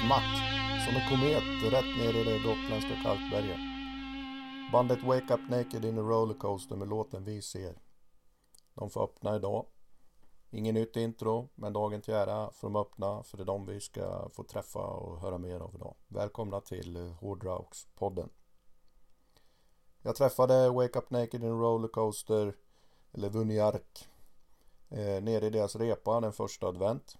Smack! Som en komet rätt ner i det gotländska kalkberget. Bandet Wake Up Naked in a Rollercoaster med låten Vi ser. De får öppna idag. Ingen nytt intro, men dagen till ära får de öppna för det är de vi ska få träffa och höra mer av idag. Välkomna till eh, Hårdrockspodden. Jag träffade Wake Up Naked in a Rollercoaster, eller Vunjark, eh, nere i deras repa den första advent.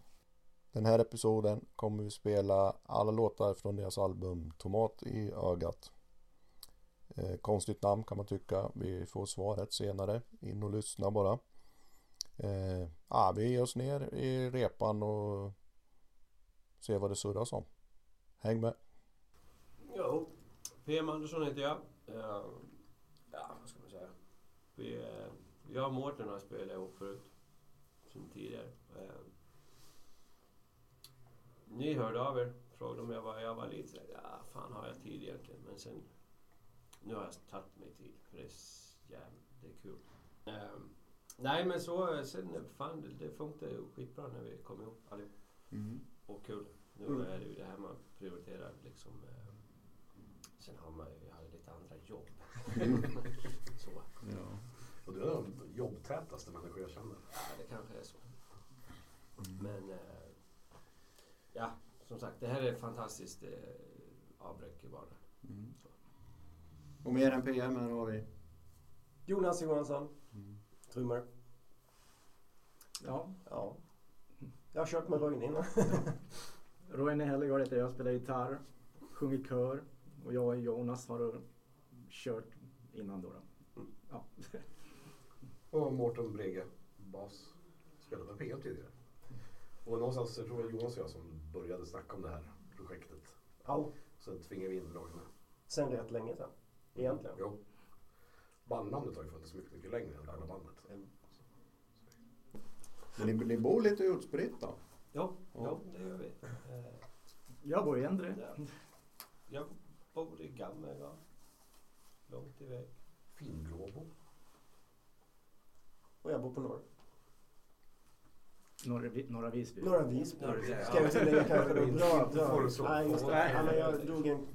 Den här episoden kommer vi spela alla låtar från deras album Tomat i ögat. Eh, konstigt namn kan man tycka. Vi får svaret senare. In och lyssna bara. Eh, ah, vi ger oss ner i repan och ser vad det surras om. Häng med. Jo, PM Andersson heter jag. Uh, ja, vad ska man säga? Vi, uh, jag och Mårten har spelat ihop förut. Sen tidigare. Uh, ni hörde av er. Frågade om jag var, jag var lite ja fan har jag tid egentligen? Men sen, nu har jag tagit mig tid. För det är jävligt, det är kul. Eh, nej men så, sen fan det, det funkade ju skitbra när vi kom ihop allihop. Och kul. Nu Mm. är det ju det här man prioriterar liksom. Eh, sen har man ju, jag har ju lite andra jobb. så. Och du är den jobbtätaste människa jag känner. Ja, det kanske är så. Men eh, ja, som sagt, det här är ett fantastiskt eh, avbräck i vardagen. Så. Och mer än PM här har vi. Jonas Johansson, trummor. Ja, Ja. Jag har kört med Roine innan. Roine Hellegård heter jag, spelar gitarr, sjunger kör och jag och Jonas har kört innan då. då. Ja. Och Mårten Brege, bas. Spelade med PM tidigare. Och någonstans, jag tror det var Jonas och jag som började snacka om det här projektet. Ja, Sen tvingade vi in Roine. sen rätt länge sedan. Egentligen. Jo. Bandnamnet har ju funnits mycket, mycket längre än själva bandet. Men ni, ni bor lite utspritt då? Ja, Ja. ja, det gör vi. Eh, Jag bor i Endre. ja. Jag bor i Gammelgård. Långt iväg. Finbråbo. Och jag bor på norr. Norra, norra Visby. Norra Visby. Norra Visby. Ska jag tillägga kanske dra. du slå. Nej, just det. Nej. Ja, men jag drog en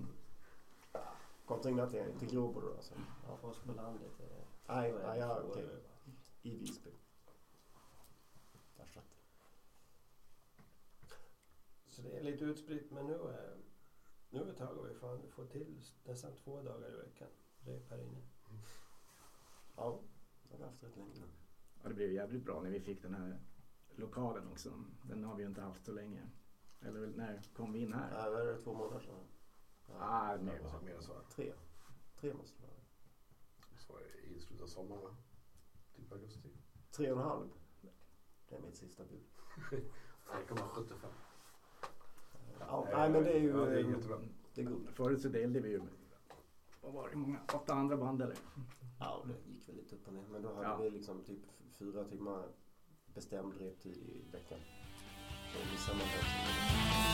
kontra till, till Gråbo då. Alltså. Ja, för oss på landet är det... Nej, är nej, ja, okej. eh, I Visby. Där satt. Så det är lite utspritt men nu, eh, nu ett tag har vi fan fått till nästan två dagar i veckan. Rep här inne. Ja, det har vi haft rätt länge nu. Ja, det blev jävligt bra när vi fick den här lokalen också. Den har vi ju inte haft så länge. Eller väl, när kom vi in här? Ja, vad är det två månader sedan? Ah, Mer mer. än så- mer än så. Tre. Tre måste det vara. Så var det i slutet av sommaren va? Typ augusti. Tre och en halv. Det är mitt sista bud. 3,75. Ja, nej, men det är ju... Ja, det är jättebra. det är gott. Förut så delade vi ju med, vad var det, många, åtta andra band eller? Ja, det gick väl lite upp och ner. Men då hade Ja. vi liksom typ fyra timmar bestämd reptid i veckan. Så vissa man har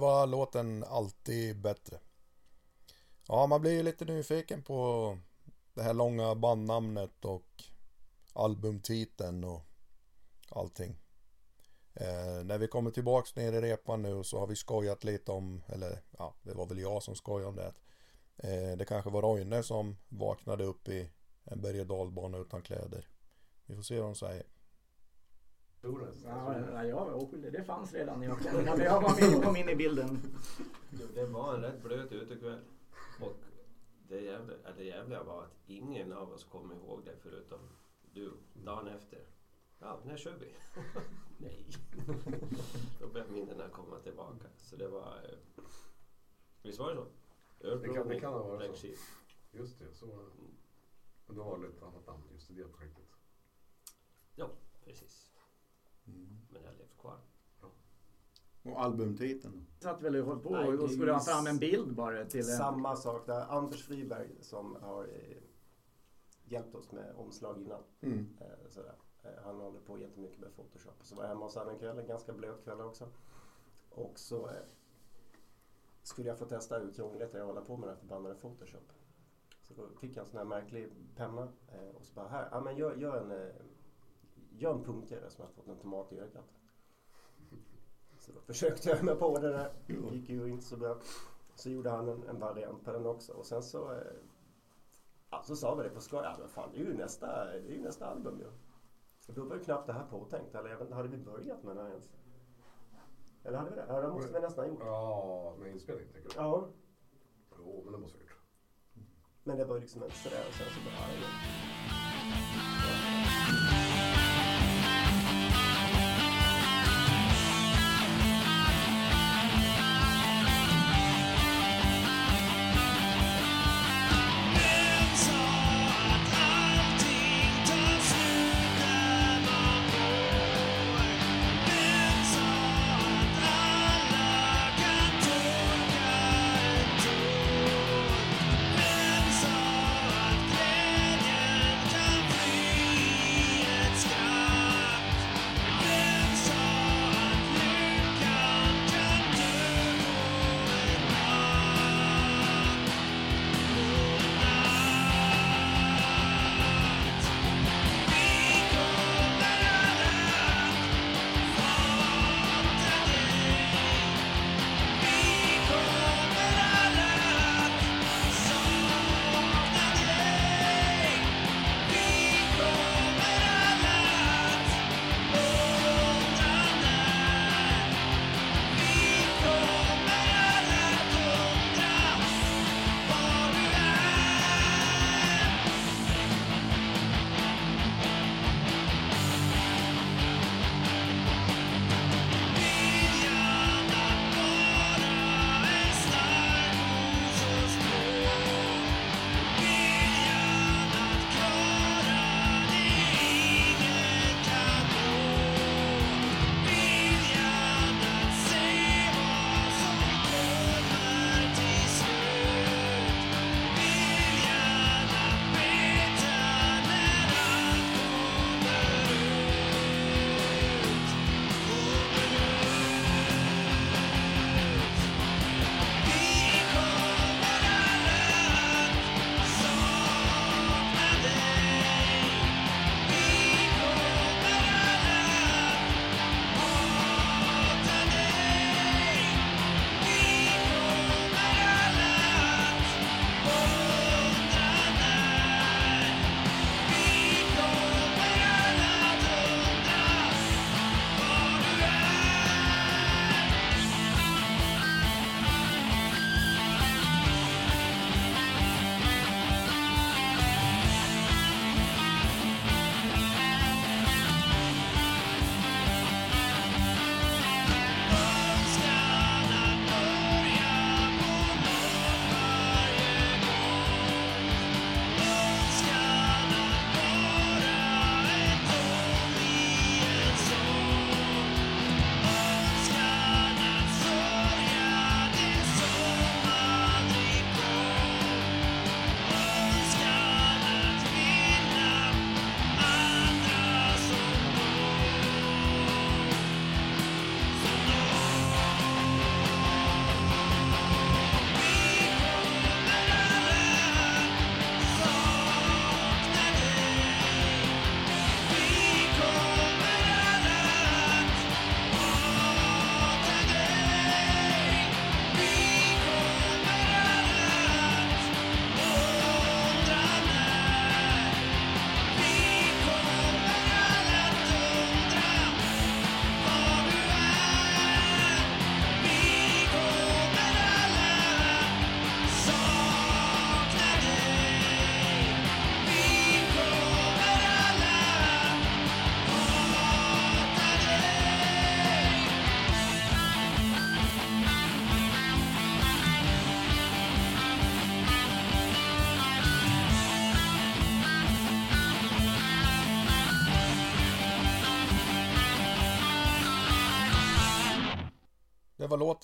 var låten Alltid bättre. Ja, man blir ju lite nyfiken på det här långa bandnamnet och albumtiteln och allting. Eh, när vi kommer tillbaks ner i repan nu så har vi skojat lite om, eller ja, det var väl jag som skojade om det. Eh, det kanske var Roine som vaknade upp i en berg och dalbana utan kläder. Vi får se vad de säger. Ja, jag var oskyldig. Det fanns redan när jag kom, när jag var med och kom in i bilden. Det var en rätt blöt utekväll. Och det jävliga, det jävliga var att ingen av oss kom ihåg det förutom du dagen efter. Ja, när kör vi? Nej. Då började minnena komma tillbaka. Så det var... eh, Visst var det så? Det kan- det kan ha varit så. Just det, så var det. Men då var det ett annat namn just i det projektet. Ja, precis. Men det har levt kvar. Och albumtiteln? Satt väl och höll på Nej, och skulle ha fram en bild bara till en. Samma sak där. Anders Friberg som har eh, hjälpt oss med omslag innan. Mm. Eh, sådär. Eh, han håller på jättemycket med Photoshop. Så var jag hemma hos honom en kväll, en ganska blöt kväll också. Och så eh, skulle jag få testa hur krångligt det är att hålla på med det här förbannade Photoshop. Så då fick jag en sån här märklig penna eh, och så bara här, ja men gör, gör en gör en punkare som har fått en tomat i ögat. Så då försökte jag mig på det där. Det gick ju inte så bra. Så gjorde han en, en variant på den också och sen så eh, Ja, så sa vi det på skoj. Ja, men fan, det är ju nästa, det är ju nästa album ju. Och Då var ju knappt det här påtänkt. Eller jag inte, hade vi börjat med det här ens? Eller hade vi det? Ja, det måste vi nästan ha gjort. Ja, med inspelning tänker du? Ja, Jo, men det måste vi ha gjort. men det var ju liksom inte sådär. Och sen så bara, ja, Vem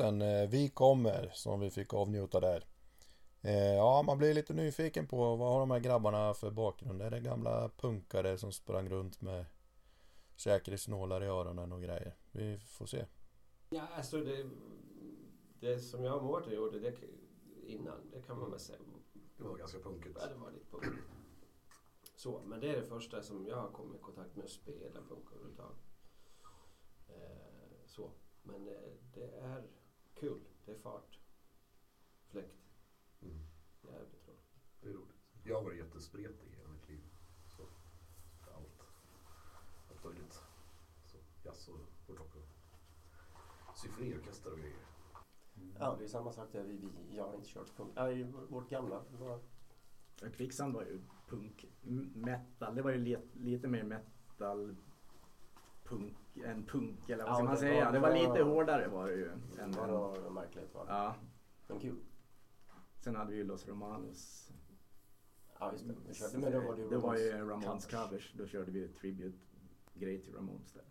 låten eh, Vi kommer som vi fick avnjuta där. Eh, ja, man blir lite nyfiken på vad har de här grabbarna för bakgrund? Är det gamla punkare som sprang runt med säkerhetsnålar i öronen och grejer? Vi får se. Ja, alltså det, det som jag och Mårten gjorde det, innan, det kan man väl säga. Det var ganska punkigt. Ja, det var lite punk. Så, men det är det första som jag har kommit i kontakt med att spela punk överhuvudtaget. Eh, så. Men eh, det är kul. Det är fart. Fläkt. Mm. Jävligt roligt. Det är roligt. Jag har varit jättespretig hela mitt liv. Så allt. Allt möjligt. Så jazz och rock och symfoniorkester och grejer. Ja, det är samma sak där. Vi, vi, jag har inte kört punk. I vårt gamla. Ja, Kvicksand var ju punk, metal, det var ju li, lite mer metal punk än punk eller vad Ja, ska man säga. var- Det var lite hårdare var det ju. Än, det var märkligt. Var det. ja. Men kul. Sen hade vi ju Los Romanos. Ja, just det. Vi körde, men då var det ju det var ju Ramones covers. Då körde vi tribute-grej till Ramones där.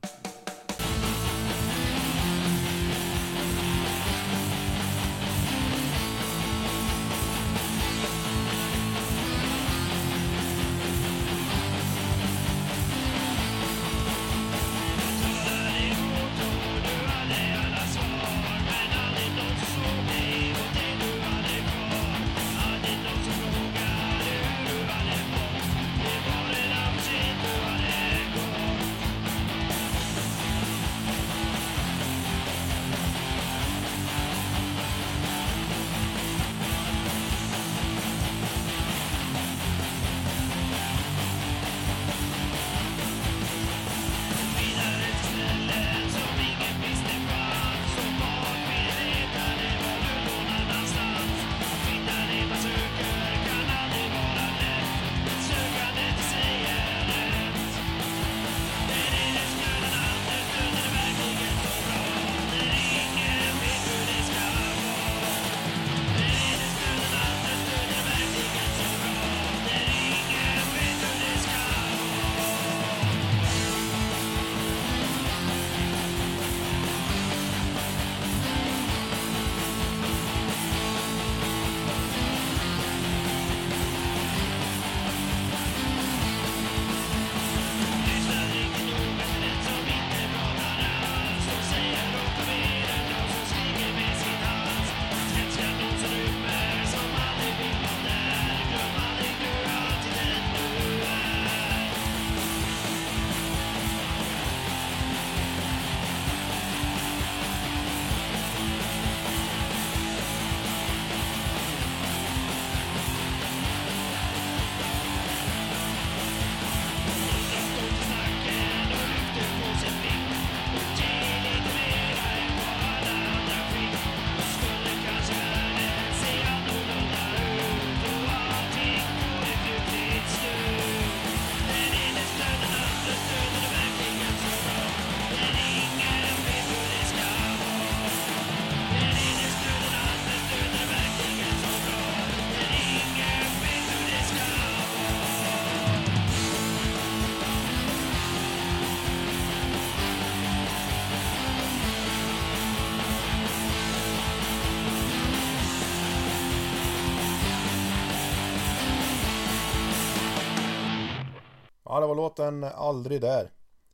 Ja, det var låten Aldrig där.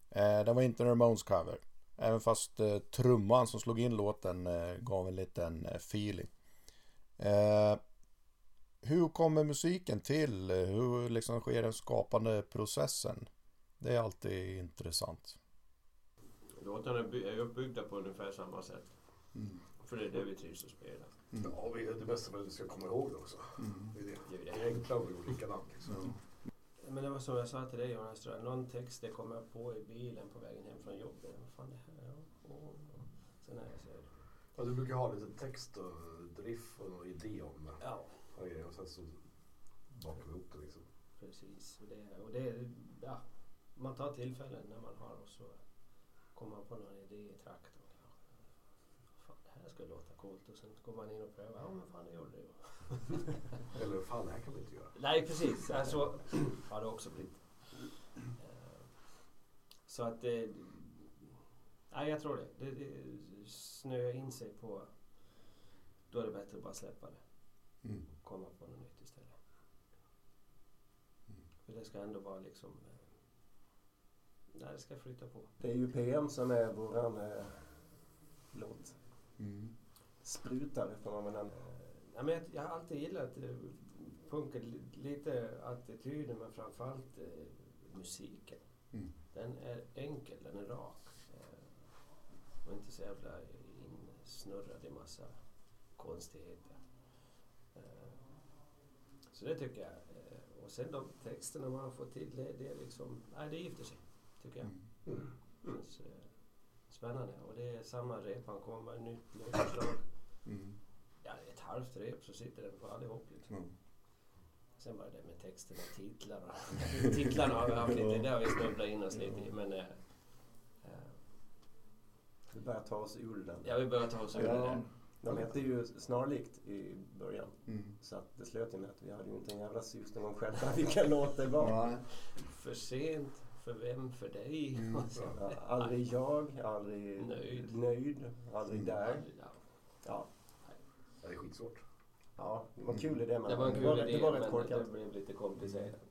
Eh, det var inte en Ramones cover. Även fast eh, trumman som slog in låten eh, gav en liten eh, feeling. Eh, hur kommer musiken till? Hur liksom sker den skapande processen? Det är alltid intressant. Låtarna är by- är uppbyggda på ungefär samma sätt. För det är det vi trivs att spela. Ja, vi- det bästa är att vi ska komma ihåg det också. Det är det. Det är Det det. är vi gjorde likadant. Liksom. Men det var som jag sa till dig Jonas, tror jag. någon text det kom jag på i bilen på vägen hem från jobbet. Vad fan det här? Ja, och. Sen när jag säger Ja, du brukar ha lite text och riff och någon idé om det. ja, Och grejer, och sen så bakar vi ihop det liksom. precis. Och det, och det, ja, man tar tillfällen när man har och så kommer man på någon idé i traktorn. Det här skulle låta coolt och sen går man in och prövar. Ja, men fan det gjorde det ju. Eller fan, det här kan vi inte göra. Nej, precis. Alltså, har det också blivit. Eh, Så att det... Nej, Nej, jag tror det. det, det snöar in sig på... Då är det bättre att bara släppa det. Mm. Komma på något nytt istället. Mm. För det ska ändå vara liksom... eh, Nej, det ska flytta på. Det är ju PM som är våran eh, låt. Mm. Sprutare får man väl ändå. Ja, men jag, jag har alltid gillat eh, punken, li- lite attityden men framförallt eh, musiken. Mm. Den är enkel, den är rak. Eh, och inte så jävla insnurrad i massa konstigheter. Eh, så det tycker jag. Eh, och sen de texterna man har fått till, det, det är liksom, nej det gifter sig. Tycker jag. Mm. Känns, eh, spännande. Och det är samma rep, han kommer med nytt låtförslag. Mm. Ja, ett halvt rep så sitter den på allihop liksom. Mm. Sen var det med texten och titlarna. titlarna har vi haft lite, det har vi snubblat in oss lite i. Men eh, Vi börjar ta oss ur den. ja, vi börjar ta oss ur Ja, där. de hette ju snarlikt i början. Mm. Så att det slöt ju med att vi hade ju inte en jävla susning om själva vilka låt det var. För sent, för vem, för dig. Mm. Aldrig jag, aldrig Nöjd. nöjd aldrig Mm. där. Ja, Ja, Ja, det är skitsvårt. ja, det var en kul idé men det var en det kul var, idé det var rätt men korkat. det blev lite komplicerat.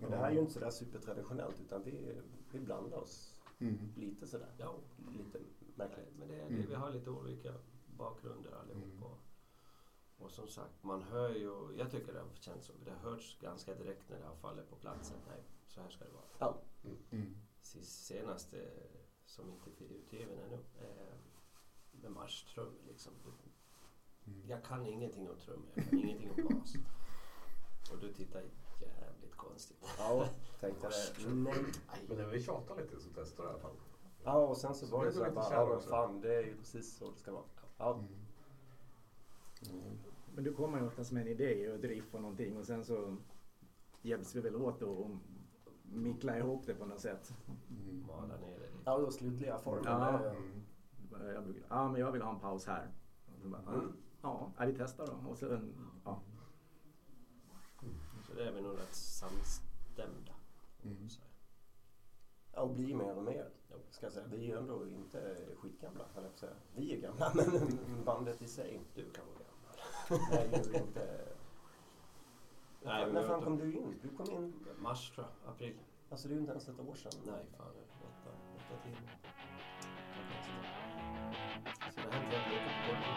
Men det här är ju inte sådär supertraditionellt utan vi, vi blandar oss Mm. lite sådär. Ja, Lite märkligt. men det är det. Mm. Vi har lite olika bakgrunder allihop. Mm. Och, som sagt, man hör ju, jag tycker det har känts så, det har hörts ganska direkt när det har fallit på plats att nej, så här ska det vara. Ja, Mm. Sist- senaste som inte är utgiven ännu eh, med marschtrum liksom. Mm. Jag kan ingenting om trummor, jag kan ingenting om bas. Och du tittar jävligt konstigt. ja tänkte det. Men när vi tjatar lite så testar du i alla fall. Ja, och sen så Så var det så lite bara, ja fan det är ju precis så det ska vara. Ja, Mm. Mm. Men du kommer ju oftast med en idé och riff och någonting och sen så hjälps vi väl åt och mickla ihop det på något sätt. Mm. Mala ner det lite. ja då slutliga formen. Ja. det- Mm. Jag brukar, ja men jag vill ha en paus här. Bara, Mm. Ja, ja, vi testar då. Och sen, ja. Så det är vi nog rätt samstämda. Mm. Ja, och blir mer och mer. Ska jag säga. Vi är ju ändå inte skitgamla, höll jag på att säga. Vi är gamla, men bandet i sig du kan vara gammal. är ju inte... Nej, När fan kom du in? Du kom in, Mars tror jag, april. alltså det är ju inte ens ett år sedan. Nej, fan. Åtta, åtta timmar. Så det har hänt rätt mycket på kort tid.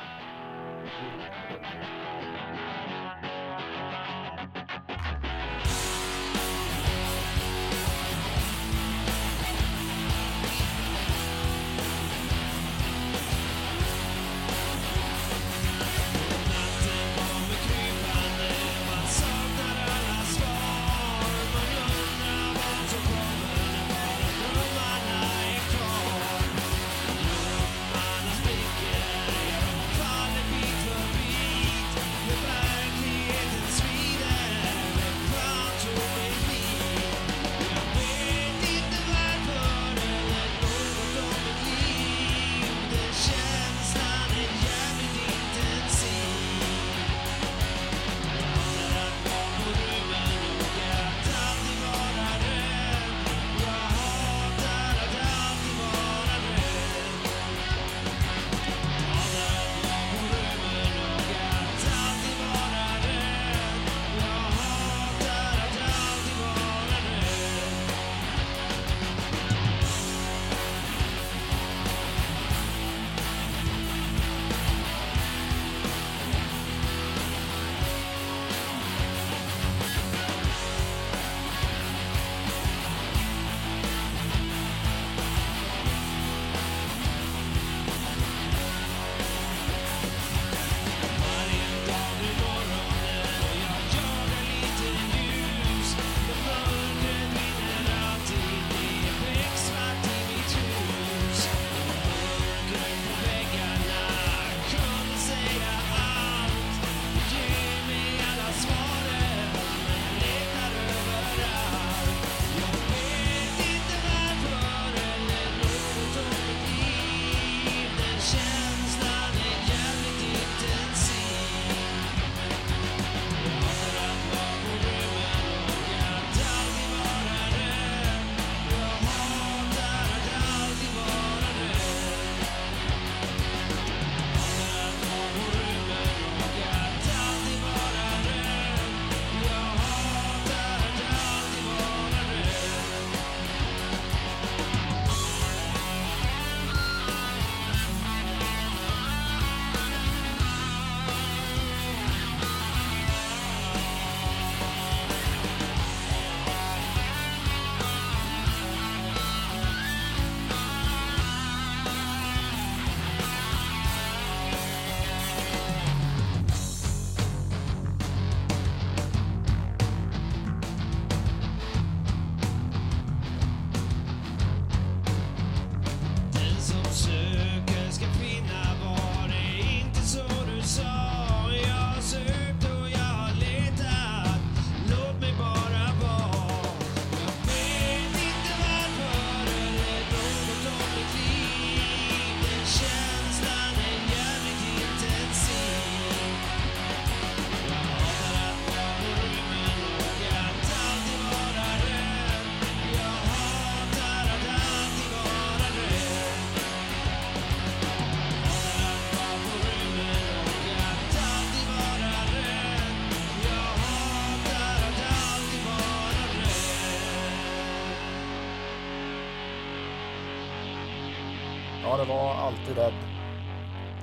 Det var alltid rädd.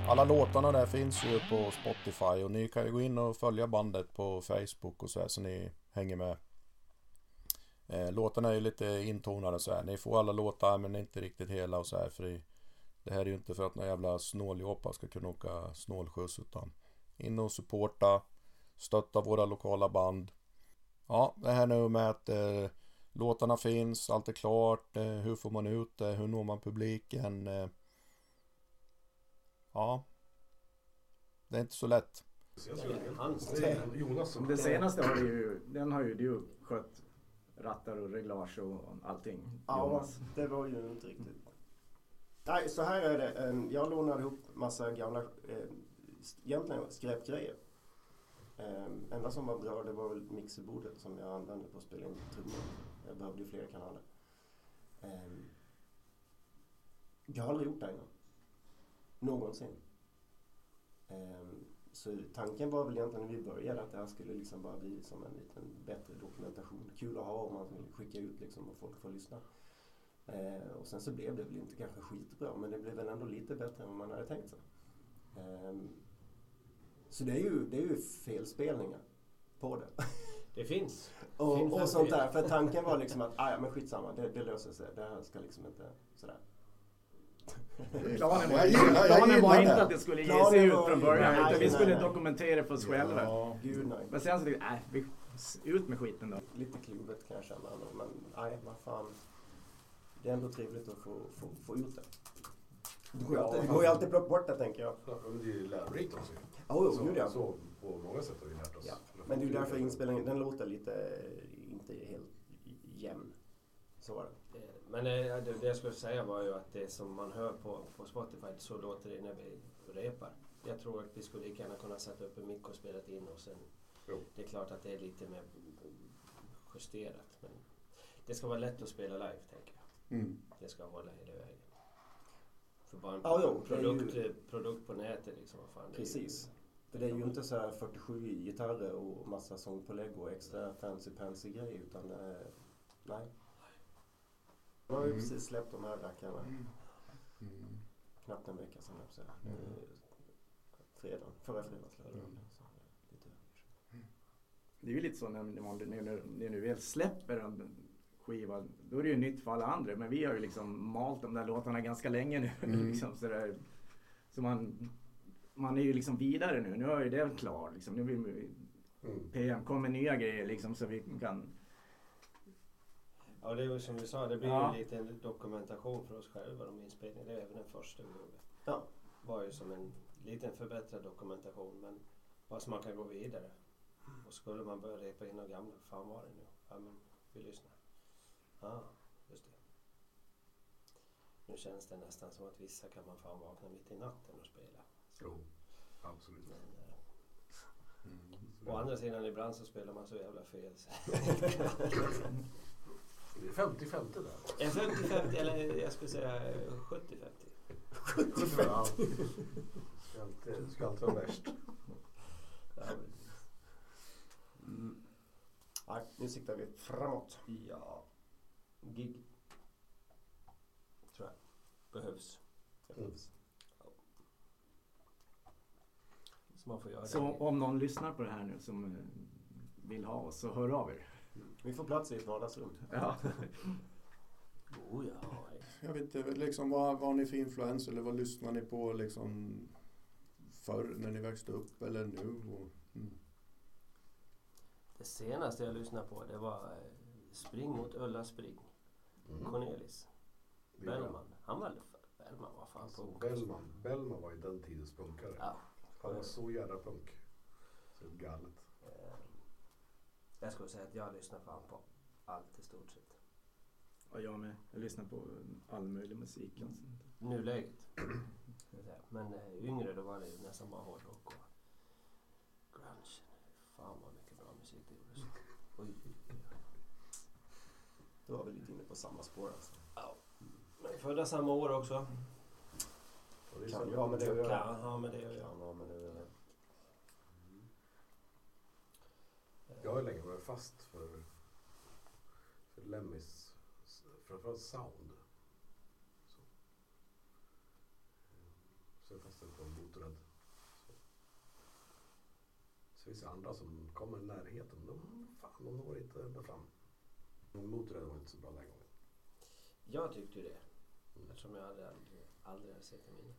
Alla låtarna där finns ju på Spotify och ni kan ju gå in och följa bandet på Facebook och så här så ni hänger med. Eh, låtarna är ju lite intonade så här. Ni får alla låtar men inte riktigt hela och så här. För det, det här är ju inte för att några jävla snåljåpar ska kunna åka snålskjuts utan in och supporta, stötta våra lokala band. Ja, det här nu med att eh, låtarna finns, allt är klart, eh, hur får man ut det, hur når man publiken? Eh, ja, det är inte så lätt. Det senaste har ju, den har ju du skött rattar och reglage och allting. Ja, Jonas. det var ju inte riktigt. Nej, så här är det. Jag lånade ihop massa gamla, eh, egentligen skräpgrejer. Ehm, Enda som var bra det var väl mixerbordet som jag använde på att spela in trummor. Jag behövde ju fler kanaler. Ehm, Jag har aldrig gjort det innan. Någonsin. Ehm, Så tanken var väl egentligen när vi började att det här skulle liksom bara bli som en liten bättre dokumentation. Kul att ha om man vill skicka ut liksom och folk får lyssna. Eh, och sen så blev det väl inte kanske skitbra men det blev väl ändå lite bättre än vad man hade tänkt sig. Ehm, så det är ju, det är ju felspelningar på det. Det finns. och, Finns och sånt där. För tanken var liksom att, ah, ja men skitsamma, det, det löser sig. Det här ska liksom inte sådär. Planen var, Jag gillar- jag planen var inte att det skulle ge sig ut från början. nej, utan vi skulle nej. dokumentera för oss själva. Ja. Gud nej. Men sen så tänkte jag, nej, vi, ut med skiten då. Lite kluvet kan jag känna ändå. Men nej, vad fan. Det är ändå trevligt att få, få, få ut det. Det går ju alltid, det går ju alltid att plocka bort det tänker jag. Ja, men det är ju lärorikt också. ju. Oh, så, gud ja. så på många sätt har vi lärt oss. Ja. Men det är ju därför inspelningen, den låter lite, inte helt jämn. Så var det. Eh, Men eh, det, det jag skulle säga var ju att det som man hör på, på Spotify, så låter det när vi repar. Jag tror att vi skulle lika gärna kunna sätta upp en mick och spela in och sen... Jo. Det är klart att det är lite mer justerat. Men det ska vara lätt att spela live, tänker jag. Mm. Det ska hålla hela vägen. För bara en Ja, jo, produkt, ju- eh, produkt på nätet liksom. Vad fan, Precis. För det är ju inte så här 47 gitarrer och massa sångpålägg och extra fancy pansy grejer utan är, nej. Nu har vi Mm. precis släppt de här rackarna. Mm. Knappt en vecka sedan jag på att säga. Nu är det Fredag, förra fredagen Mm. lite- Det är ju lite så när man när, när, när du väl släpper en skiva, då är det ju nytt för alla andra. Men vi har ju liksom malt de där låtarna ganska länge nu. Mm. liksom, så där, så man, man är ju liksom vidare nu. Nu är ju det klar. Liksom. Nu vill vi, Mm. PM kommer nya grejer liksom, så vi kan... Ja, det är ju som vi sa, det blir Ja. ju lite en dokumentation för oss själva, de inspelningarna. Det är även den första vi gjorde. Ja. var ju som en liten förbättrad dokumentation, men bara så man kan gå vidare. Och skulle man börja repa in de gamla, fan var det nu? Ja, men vi lyssnar. Ah, just det. Nu känns det nästan som att vissa kan man fan vakna mitt i natten och spela. Jo, absolut. Men, eh, Mm. å andra sidan, ibland så spelar man så jävla fel. så- Det är 50-50 där. Eh, 50-50, eller jag skulle säga eh, 70-50. Ja. Ska alltid, ska alltid vara värst. Mm. Nej, nu siktar vi framåt. Ja, gig. Tror jag. Behövs. Mm. Så man får göra Så det. om någon lyssnar på det här nu som eh, vill ha oss, så hör av er. Vi får plats i ett vardagsrum. Ja. Oh, ja. Jag vet inte, liksom, vad, har ni för influens eller vad lyssnar ni på liksom förr när ni växte upp eller nu? Och, mm. Det senaste jag lyssnade på det var eh, Spring mot Ulla Spring. Mm. Cornelis. Bellman. Han var Bellman var fan Alltså, punk. Bellman, Bellman var ju den tidens punkare. Ja. Han var så jävla punk. Så galet. Eh, Jag skulle säga att jag lyssnar fan på allt i stort sett. Och jag med. Jag lyssnar på all möjlig musik. Alltså. Nuläget. Men eh, yngre då var det ju nästan bara hårdrock och grunge. Fan vad mycket bra musik det gjordes. Oj. Då var vi lite inne på samma spår alltså. Men födda samma år också. Och det är Kan ju ha med det att göra. Kan ha med det att göra. Kan ha med det att göra. Jag har länge varit fast för, för Lemmys, framförallt sound. Så. orkester på Motorhead. Så. så finns det andra som kommer i närheten. De, fan, de når inte ända fram. Motorhead var inte så bra den gången. Jag tyckte ju det. Mm. Eftersom jag hade aldrig, aldrig hade sett dem innan.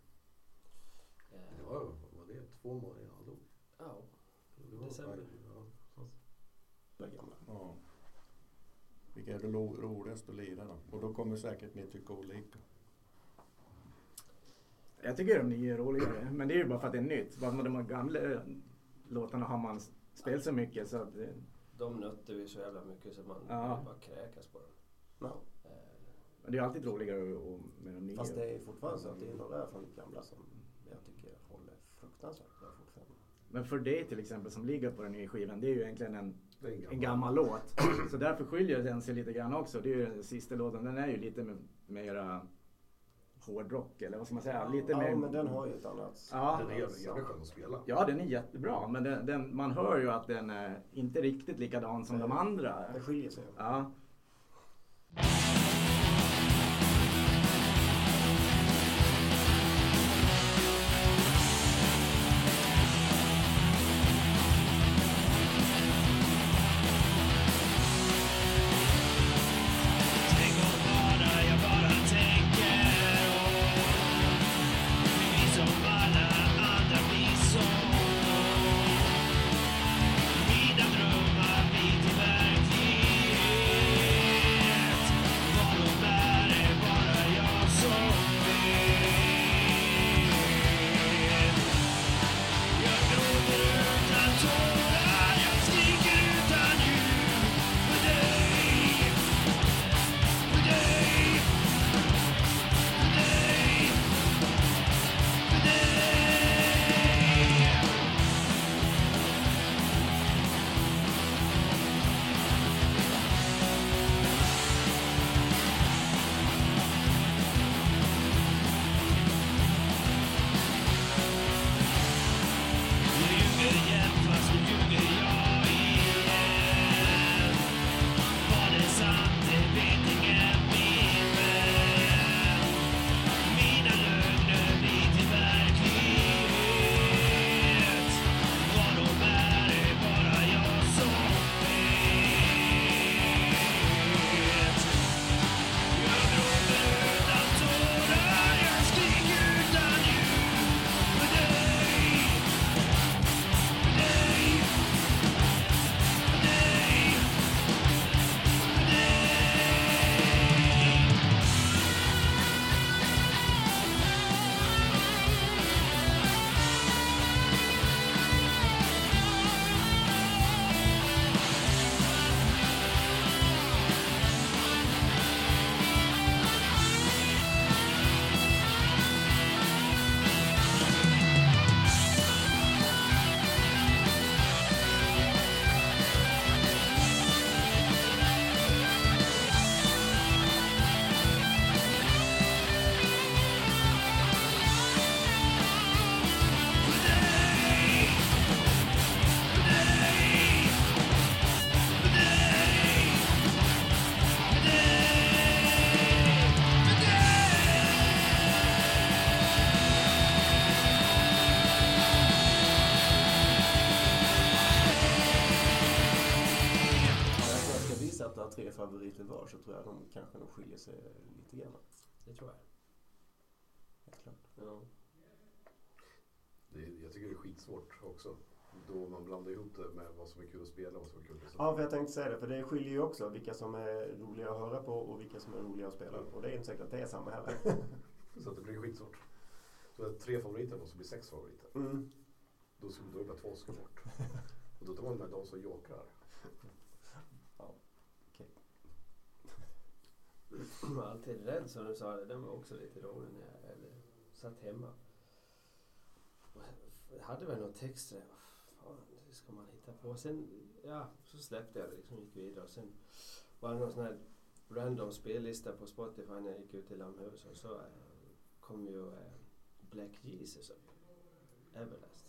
Det var, var det två månader innan han dog? ja. December. Gamla. Ja. Vilka är det lo- roligast att lira då? Och då kommer säkert ni tycka olika. Jag tycker de nya är roligare, men det är ju bara för att det är nytt. Bara med de här gamla låtarna har man spelat så mycket så att det, De nötte vi så jävla mycket så man Ja. bara kräkas på dem. Ja. Eh, men det är alltid roligare med de nya. Fast det är fortfarande så att det är några från det gamla som jag tycker håller fruktansvärt bra fortfarande. Men för dig till exempel som ligger på den nya skivan, det är ju egentligen en, en gammal, en gammal låt. Så därför skiljer den sig lite grann också. Det är ju den sista låten, den är ju lite mer- mera hårdrock eller vad ska man säga? Lite Ja, mer... men den har ju ett annat... Ja. Den är jävligt skön att spela. Ja, den är jättebra, men den, den, man hör ju att den är inte riktigt likadan som de andra. Det skiljer sig. Ja. Så jag de kanske nog skiljer sig lite grann. det tror jag. Helt klart. Ja. Det, är- jag tycker det är skitsvårt också. Då man blandar ihop det med vad som är kul att spela och vad som är kul att lyssna Ja, för jag tänkte säga det. För det skiljer ju också vilka som är roliga att höra på och vilka som är roliga att spela. Och det är inte säkert att det är samma heller. Så att det blir skitsvårt. Så att tre favoriter måste bli sex favoriter. Mm. Då skulle då är det bara två som ska bort. Och då tar man med de som jokrar. Jag var alltid rädd som du sa, den var också lite rolig när jag eller, satt hemma. Jag hade väl någon text där, vad fan det ska man hitta på. Sen, ja, så släppte jag det liksom, gick vidare. Och sen var det någon sån här random spellista på Spotify när jag gick ut till Lammhus och så eh, kom ju eh, Black Jesus upp. Everlast.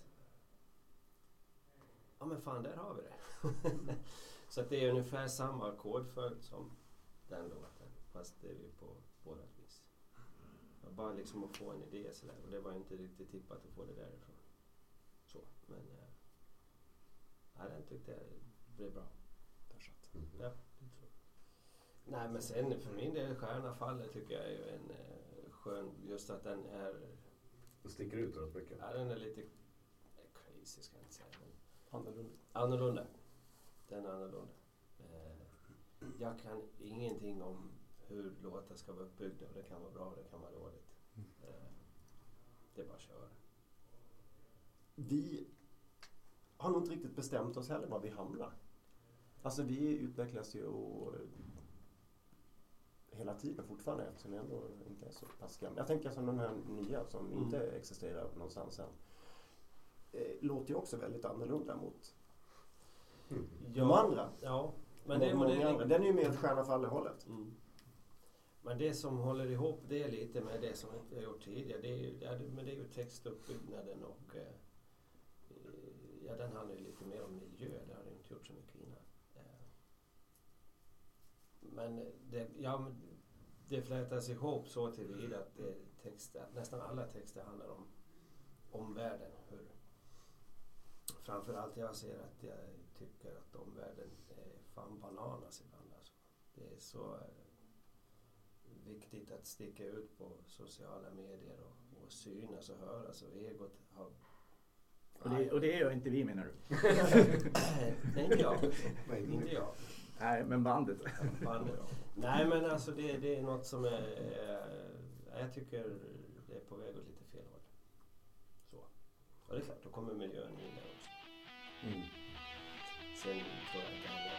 Ja men fan, där har vi det. så att det är ungefär samma ackordföljd som den låten. Fast det är ju på vårat vis. Bara liksom att få en idé sådär. Och det var inte riktigt tippat att få det därifrån. Så, men... Eh, ja, den tyckte jag blev bra. Där satt. Mm. Ja, det tror jag. Nej men sen för min del, Stjärna faller tycker jag är ju en eh, skön, just att den är, Det sticker ut rätt mycket. ja, den är lite crazy ska jag inte säga, men Annorlunda. annorlunda. Den är annorlunda. Eh, jag kan ingenting om hur låtar ska vara uppbyggda och det kan vara bra och det kan vara dåligt. Eh, det är bara att köra. Vi har nog inte riktigt bestämt oss heller var vi hamnar. Alltså vi utvecklas ju och, hela tiden fortfarande eftersom vi ändå inte är så pass gamla. Jag tänker som de här nya som Mm. inte existerar någonstans än. Eh, låter ju också väldigt annorlunda mot de andra. Ja, men det, Många det, andra. Den är ju mer åt Stjärna faller-hållet. Mm. Men det som håller ihop det lite med det som vi har gjort tidigare, det är ju, ja, men det är ju textuppbyggnaden och eh, ja, den handlar ju lite mer om miljö, det har den inte gjort så mycket innan. Eh, men det, ja, men det flätas ihop så tillvida att det texter, nästan alla texter handlar om omvärlden. Hur, framförallt jag ser att jag tycker att omvärlden är fan bananas ibland. Alltså. Det är så eh, viktigt att sticka ut på sociala medier och, och synas och höras och egot har... Och det, och det gör inte vi menar du? Nej, inte jag. Nej, inte jag. Nej, men bandet. Bandet. Nej men alltså det, det är något som är... Eh, jag tycker det är på väg åt lite fel håll. Så. Och det är klart, då kommer miljön in där också. Mm. Sen tror jag inte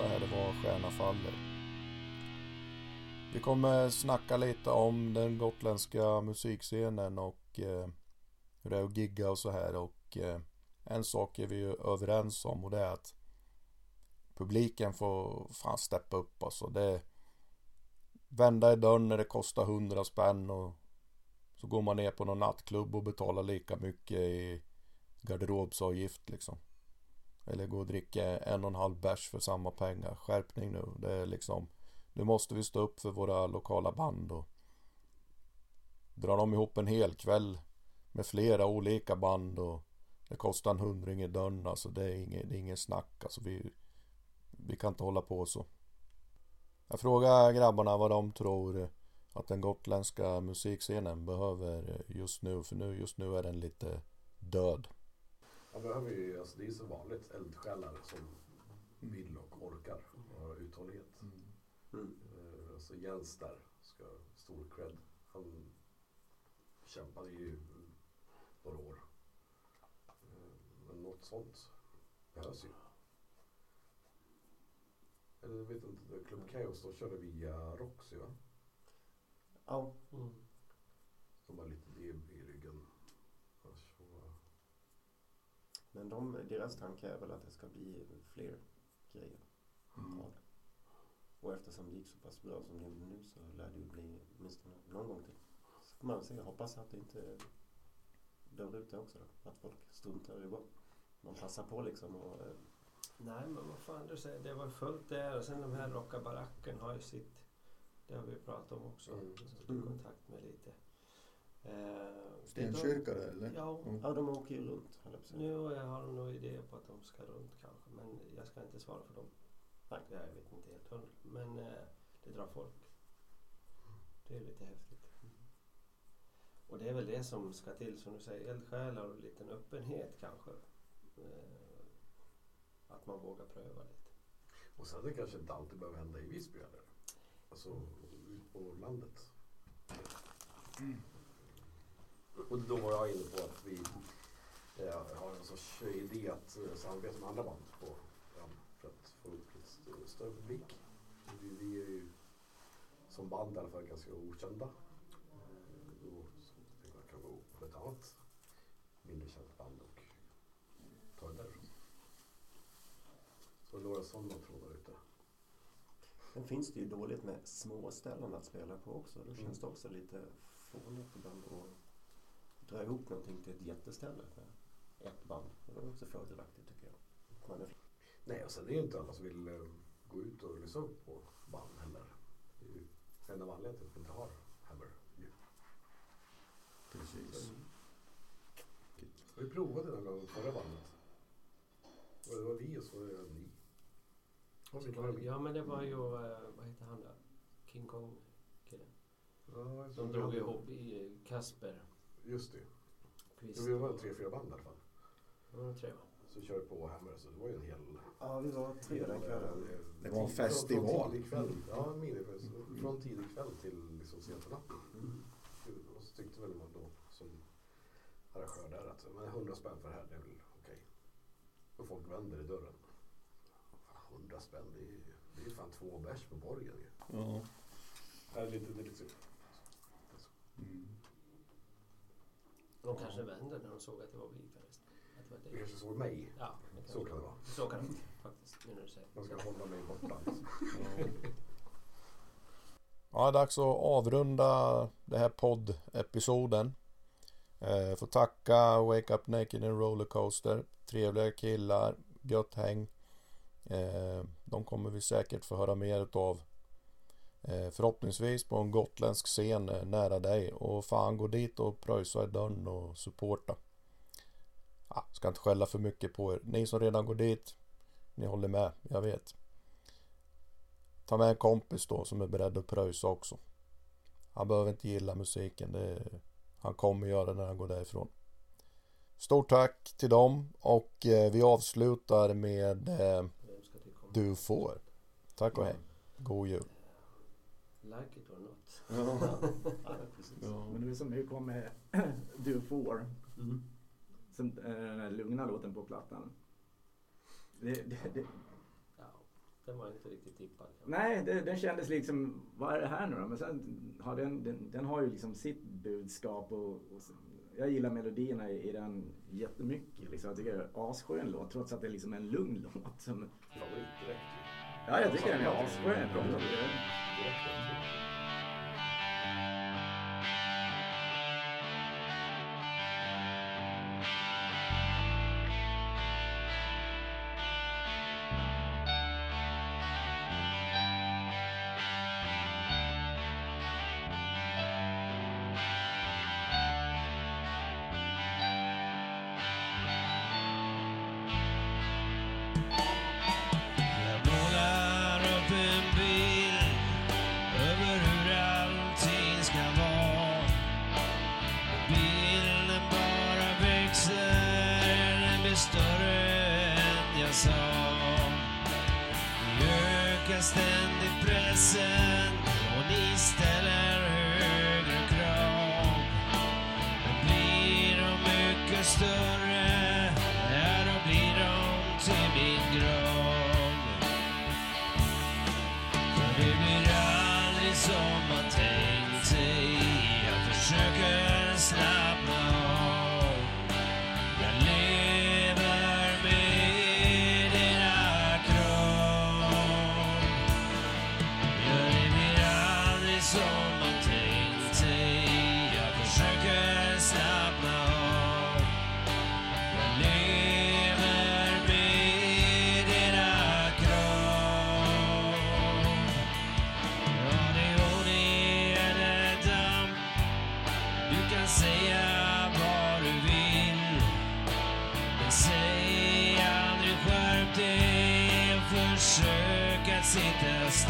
och här det var Stjärna faller. Vi kommer snacka lite om den gotländska musikscenen och eh, hur det är att gigga och så här och eh, en sak är vi ju överens om och det är att publiken får fan steppa upp alltså. Det vända i dörren när det kostar 100 spänn och så går man ner på någon nattklubb och betalar lika mycket i garderobsavgift liksom. Eller gå och dricka en och en halv bärs för samma pengar. Skärpning nu. Det är liksom Nu måste vi stå upp för våra lokala band och Drar de ihop en hel kväll med flera olika band och det kostar en hundring i dörren alltså. Det är inget, det är ingen snack alltså. Vi, vi kan inte hålla på så. Jag frågar grabbarna vad de tror att den gotländska musikscenen behöver just nu. För nu, just nu är den lite död. Man behöver ju, alltså det är så vanligt, eldsjälar som vill och orkar och har uthållighet. Mm. Eh, Alltså Jens där ska stor cred. Han kämpade ju några år. Eh, Men något sånt behövs ju. Eller jag vet inte, Club Chaos de körde via Roxy va? Ja, Mm. De har lite det i men de, deras tanke är väl att det ska bli fler grejer. Mm. Och eftersom det gick så pass bra som det gjorde nu så lär det ju bli åtminstone någon gång till. Så får man se. Jag hoppas att det inte dör ut också då. Att folk struntar i gå. Man passar på liksom och eh, Nej men vad fan du säger, det var fullt där och sen de här rockabaracken har ju sitt Det har vi pratat om också, Mm. stått i kontakt med lite. Eh, Stenkyrka där eller? Ja, Mm. Ja, de åker ju runt, nu har de nog idéer på att de ska runt kanske men jag ska inte svara för dem. Nej. Jag vet inte helt hundra men eh, det drar folk. Det är lite häftigt. Och det är väl det som ska till som du säger, eldsjälar och liten öppenhet kanske. Eh, att man vågar pröva lite. Och sen det kanske inte alltid behöver hända i Visby heller. Alltså ut på landet. Och då var jag inne på att vi eh, har en sorts idé att eh, samarbeta med andra band på ja, för att få upp lite st- större publik. Vi, vi är ju som band i alla fall ganska okända. Eh, Då så tänkte jag kan gå med ett annat mindre känt band och ta det därifrån. Så några sådana trådar ute. Sen finns det ju dåligt med små ställen att spela på också. Då Mm. känns det också lite fånigt ibland att dra ihop någonting till ett jätteställe med ett band. Det är också fördelaktigt tycker jag. Man är Nej, och sen är det ju inte alla som vill eh, gå ut och lyssna på band heller. Det är ju en av anledningarna till att vi inte har Hammer ju. Precis. Vi provade någon gång förra bandet. Och det var vi och så var det ni. Och så var det Ja men det var ju, eh, vad heter han där? King Kong killen. Ja, vi drog ihop i eh, Kasper. Just det. Så vi var tre, fyra band i alla fall. Ja, tre va? Så körde på Hammer, så det var ju en hel... Ja, vi var tre den kvällen. Det var en Från- festival. Från tidig kväll, ja, en minifest. Från tidig kväll till liksom sent på natten. Och så tyckte väl man då som arrangör där att men 100 spänn för det här, det är väl okej. Och folk vänder i dörren. Fan, 100 spänn, det är ju det är ju fan två bärs på borgen ju. Ja. Det är lite, det är lite synd. Mm. De kanske vände när de såg att det var vi förresten. Att det var Det det. kanske såg mig. Ja, det Så kan det vara. Så kan det vara faktiskt, nu när du säger Man ska hålla mig borta. Ja, det är dags att avrunda den här poddepisoden. Eh, får tacka Wake Up Naked and Rollercoaster. Trevliga killar, gött häng. Eh, de kommer vi säkert få höra mer utav. Eh, förhoppningsvis på en gotländsk scen eh, nära dig. Och fan gå dit och pröjsa i dörren och supporta. Ah, ska inte skälla för mycket på er. Ni som redan går dit. Ni håller med, jag vet. Ta med en kompis då som är beredd att pröjsa också. Han behöver inte gilla musiken. Är, han kommer göra det när han går därifrån. Stort tack till dem och eh, vi avslutar med eh? Du får. Tack och hej. God jul. Like it or not. Ja, precis. Men nu som nu kommer Du får. Mm. sen, eh, den här lugna låten på plattan. Det, det, det, Ja, den var inte riktigt tippad. nej, det, den kändes liksom, vad är det här nu då? Men sen har den, den, den har ju liksom sitt budskap och, och jag gillar melodierna i, i den jättemycket. Liksom. Jag tycker det är en asskön låt trots att det är liksom en lugn låt. Som, Favorit direkt. ja, jag tycker den är asskön. director.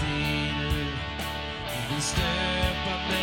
Sitta still. Du vill stöpa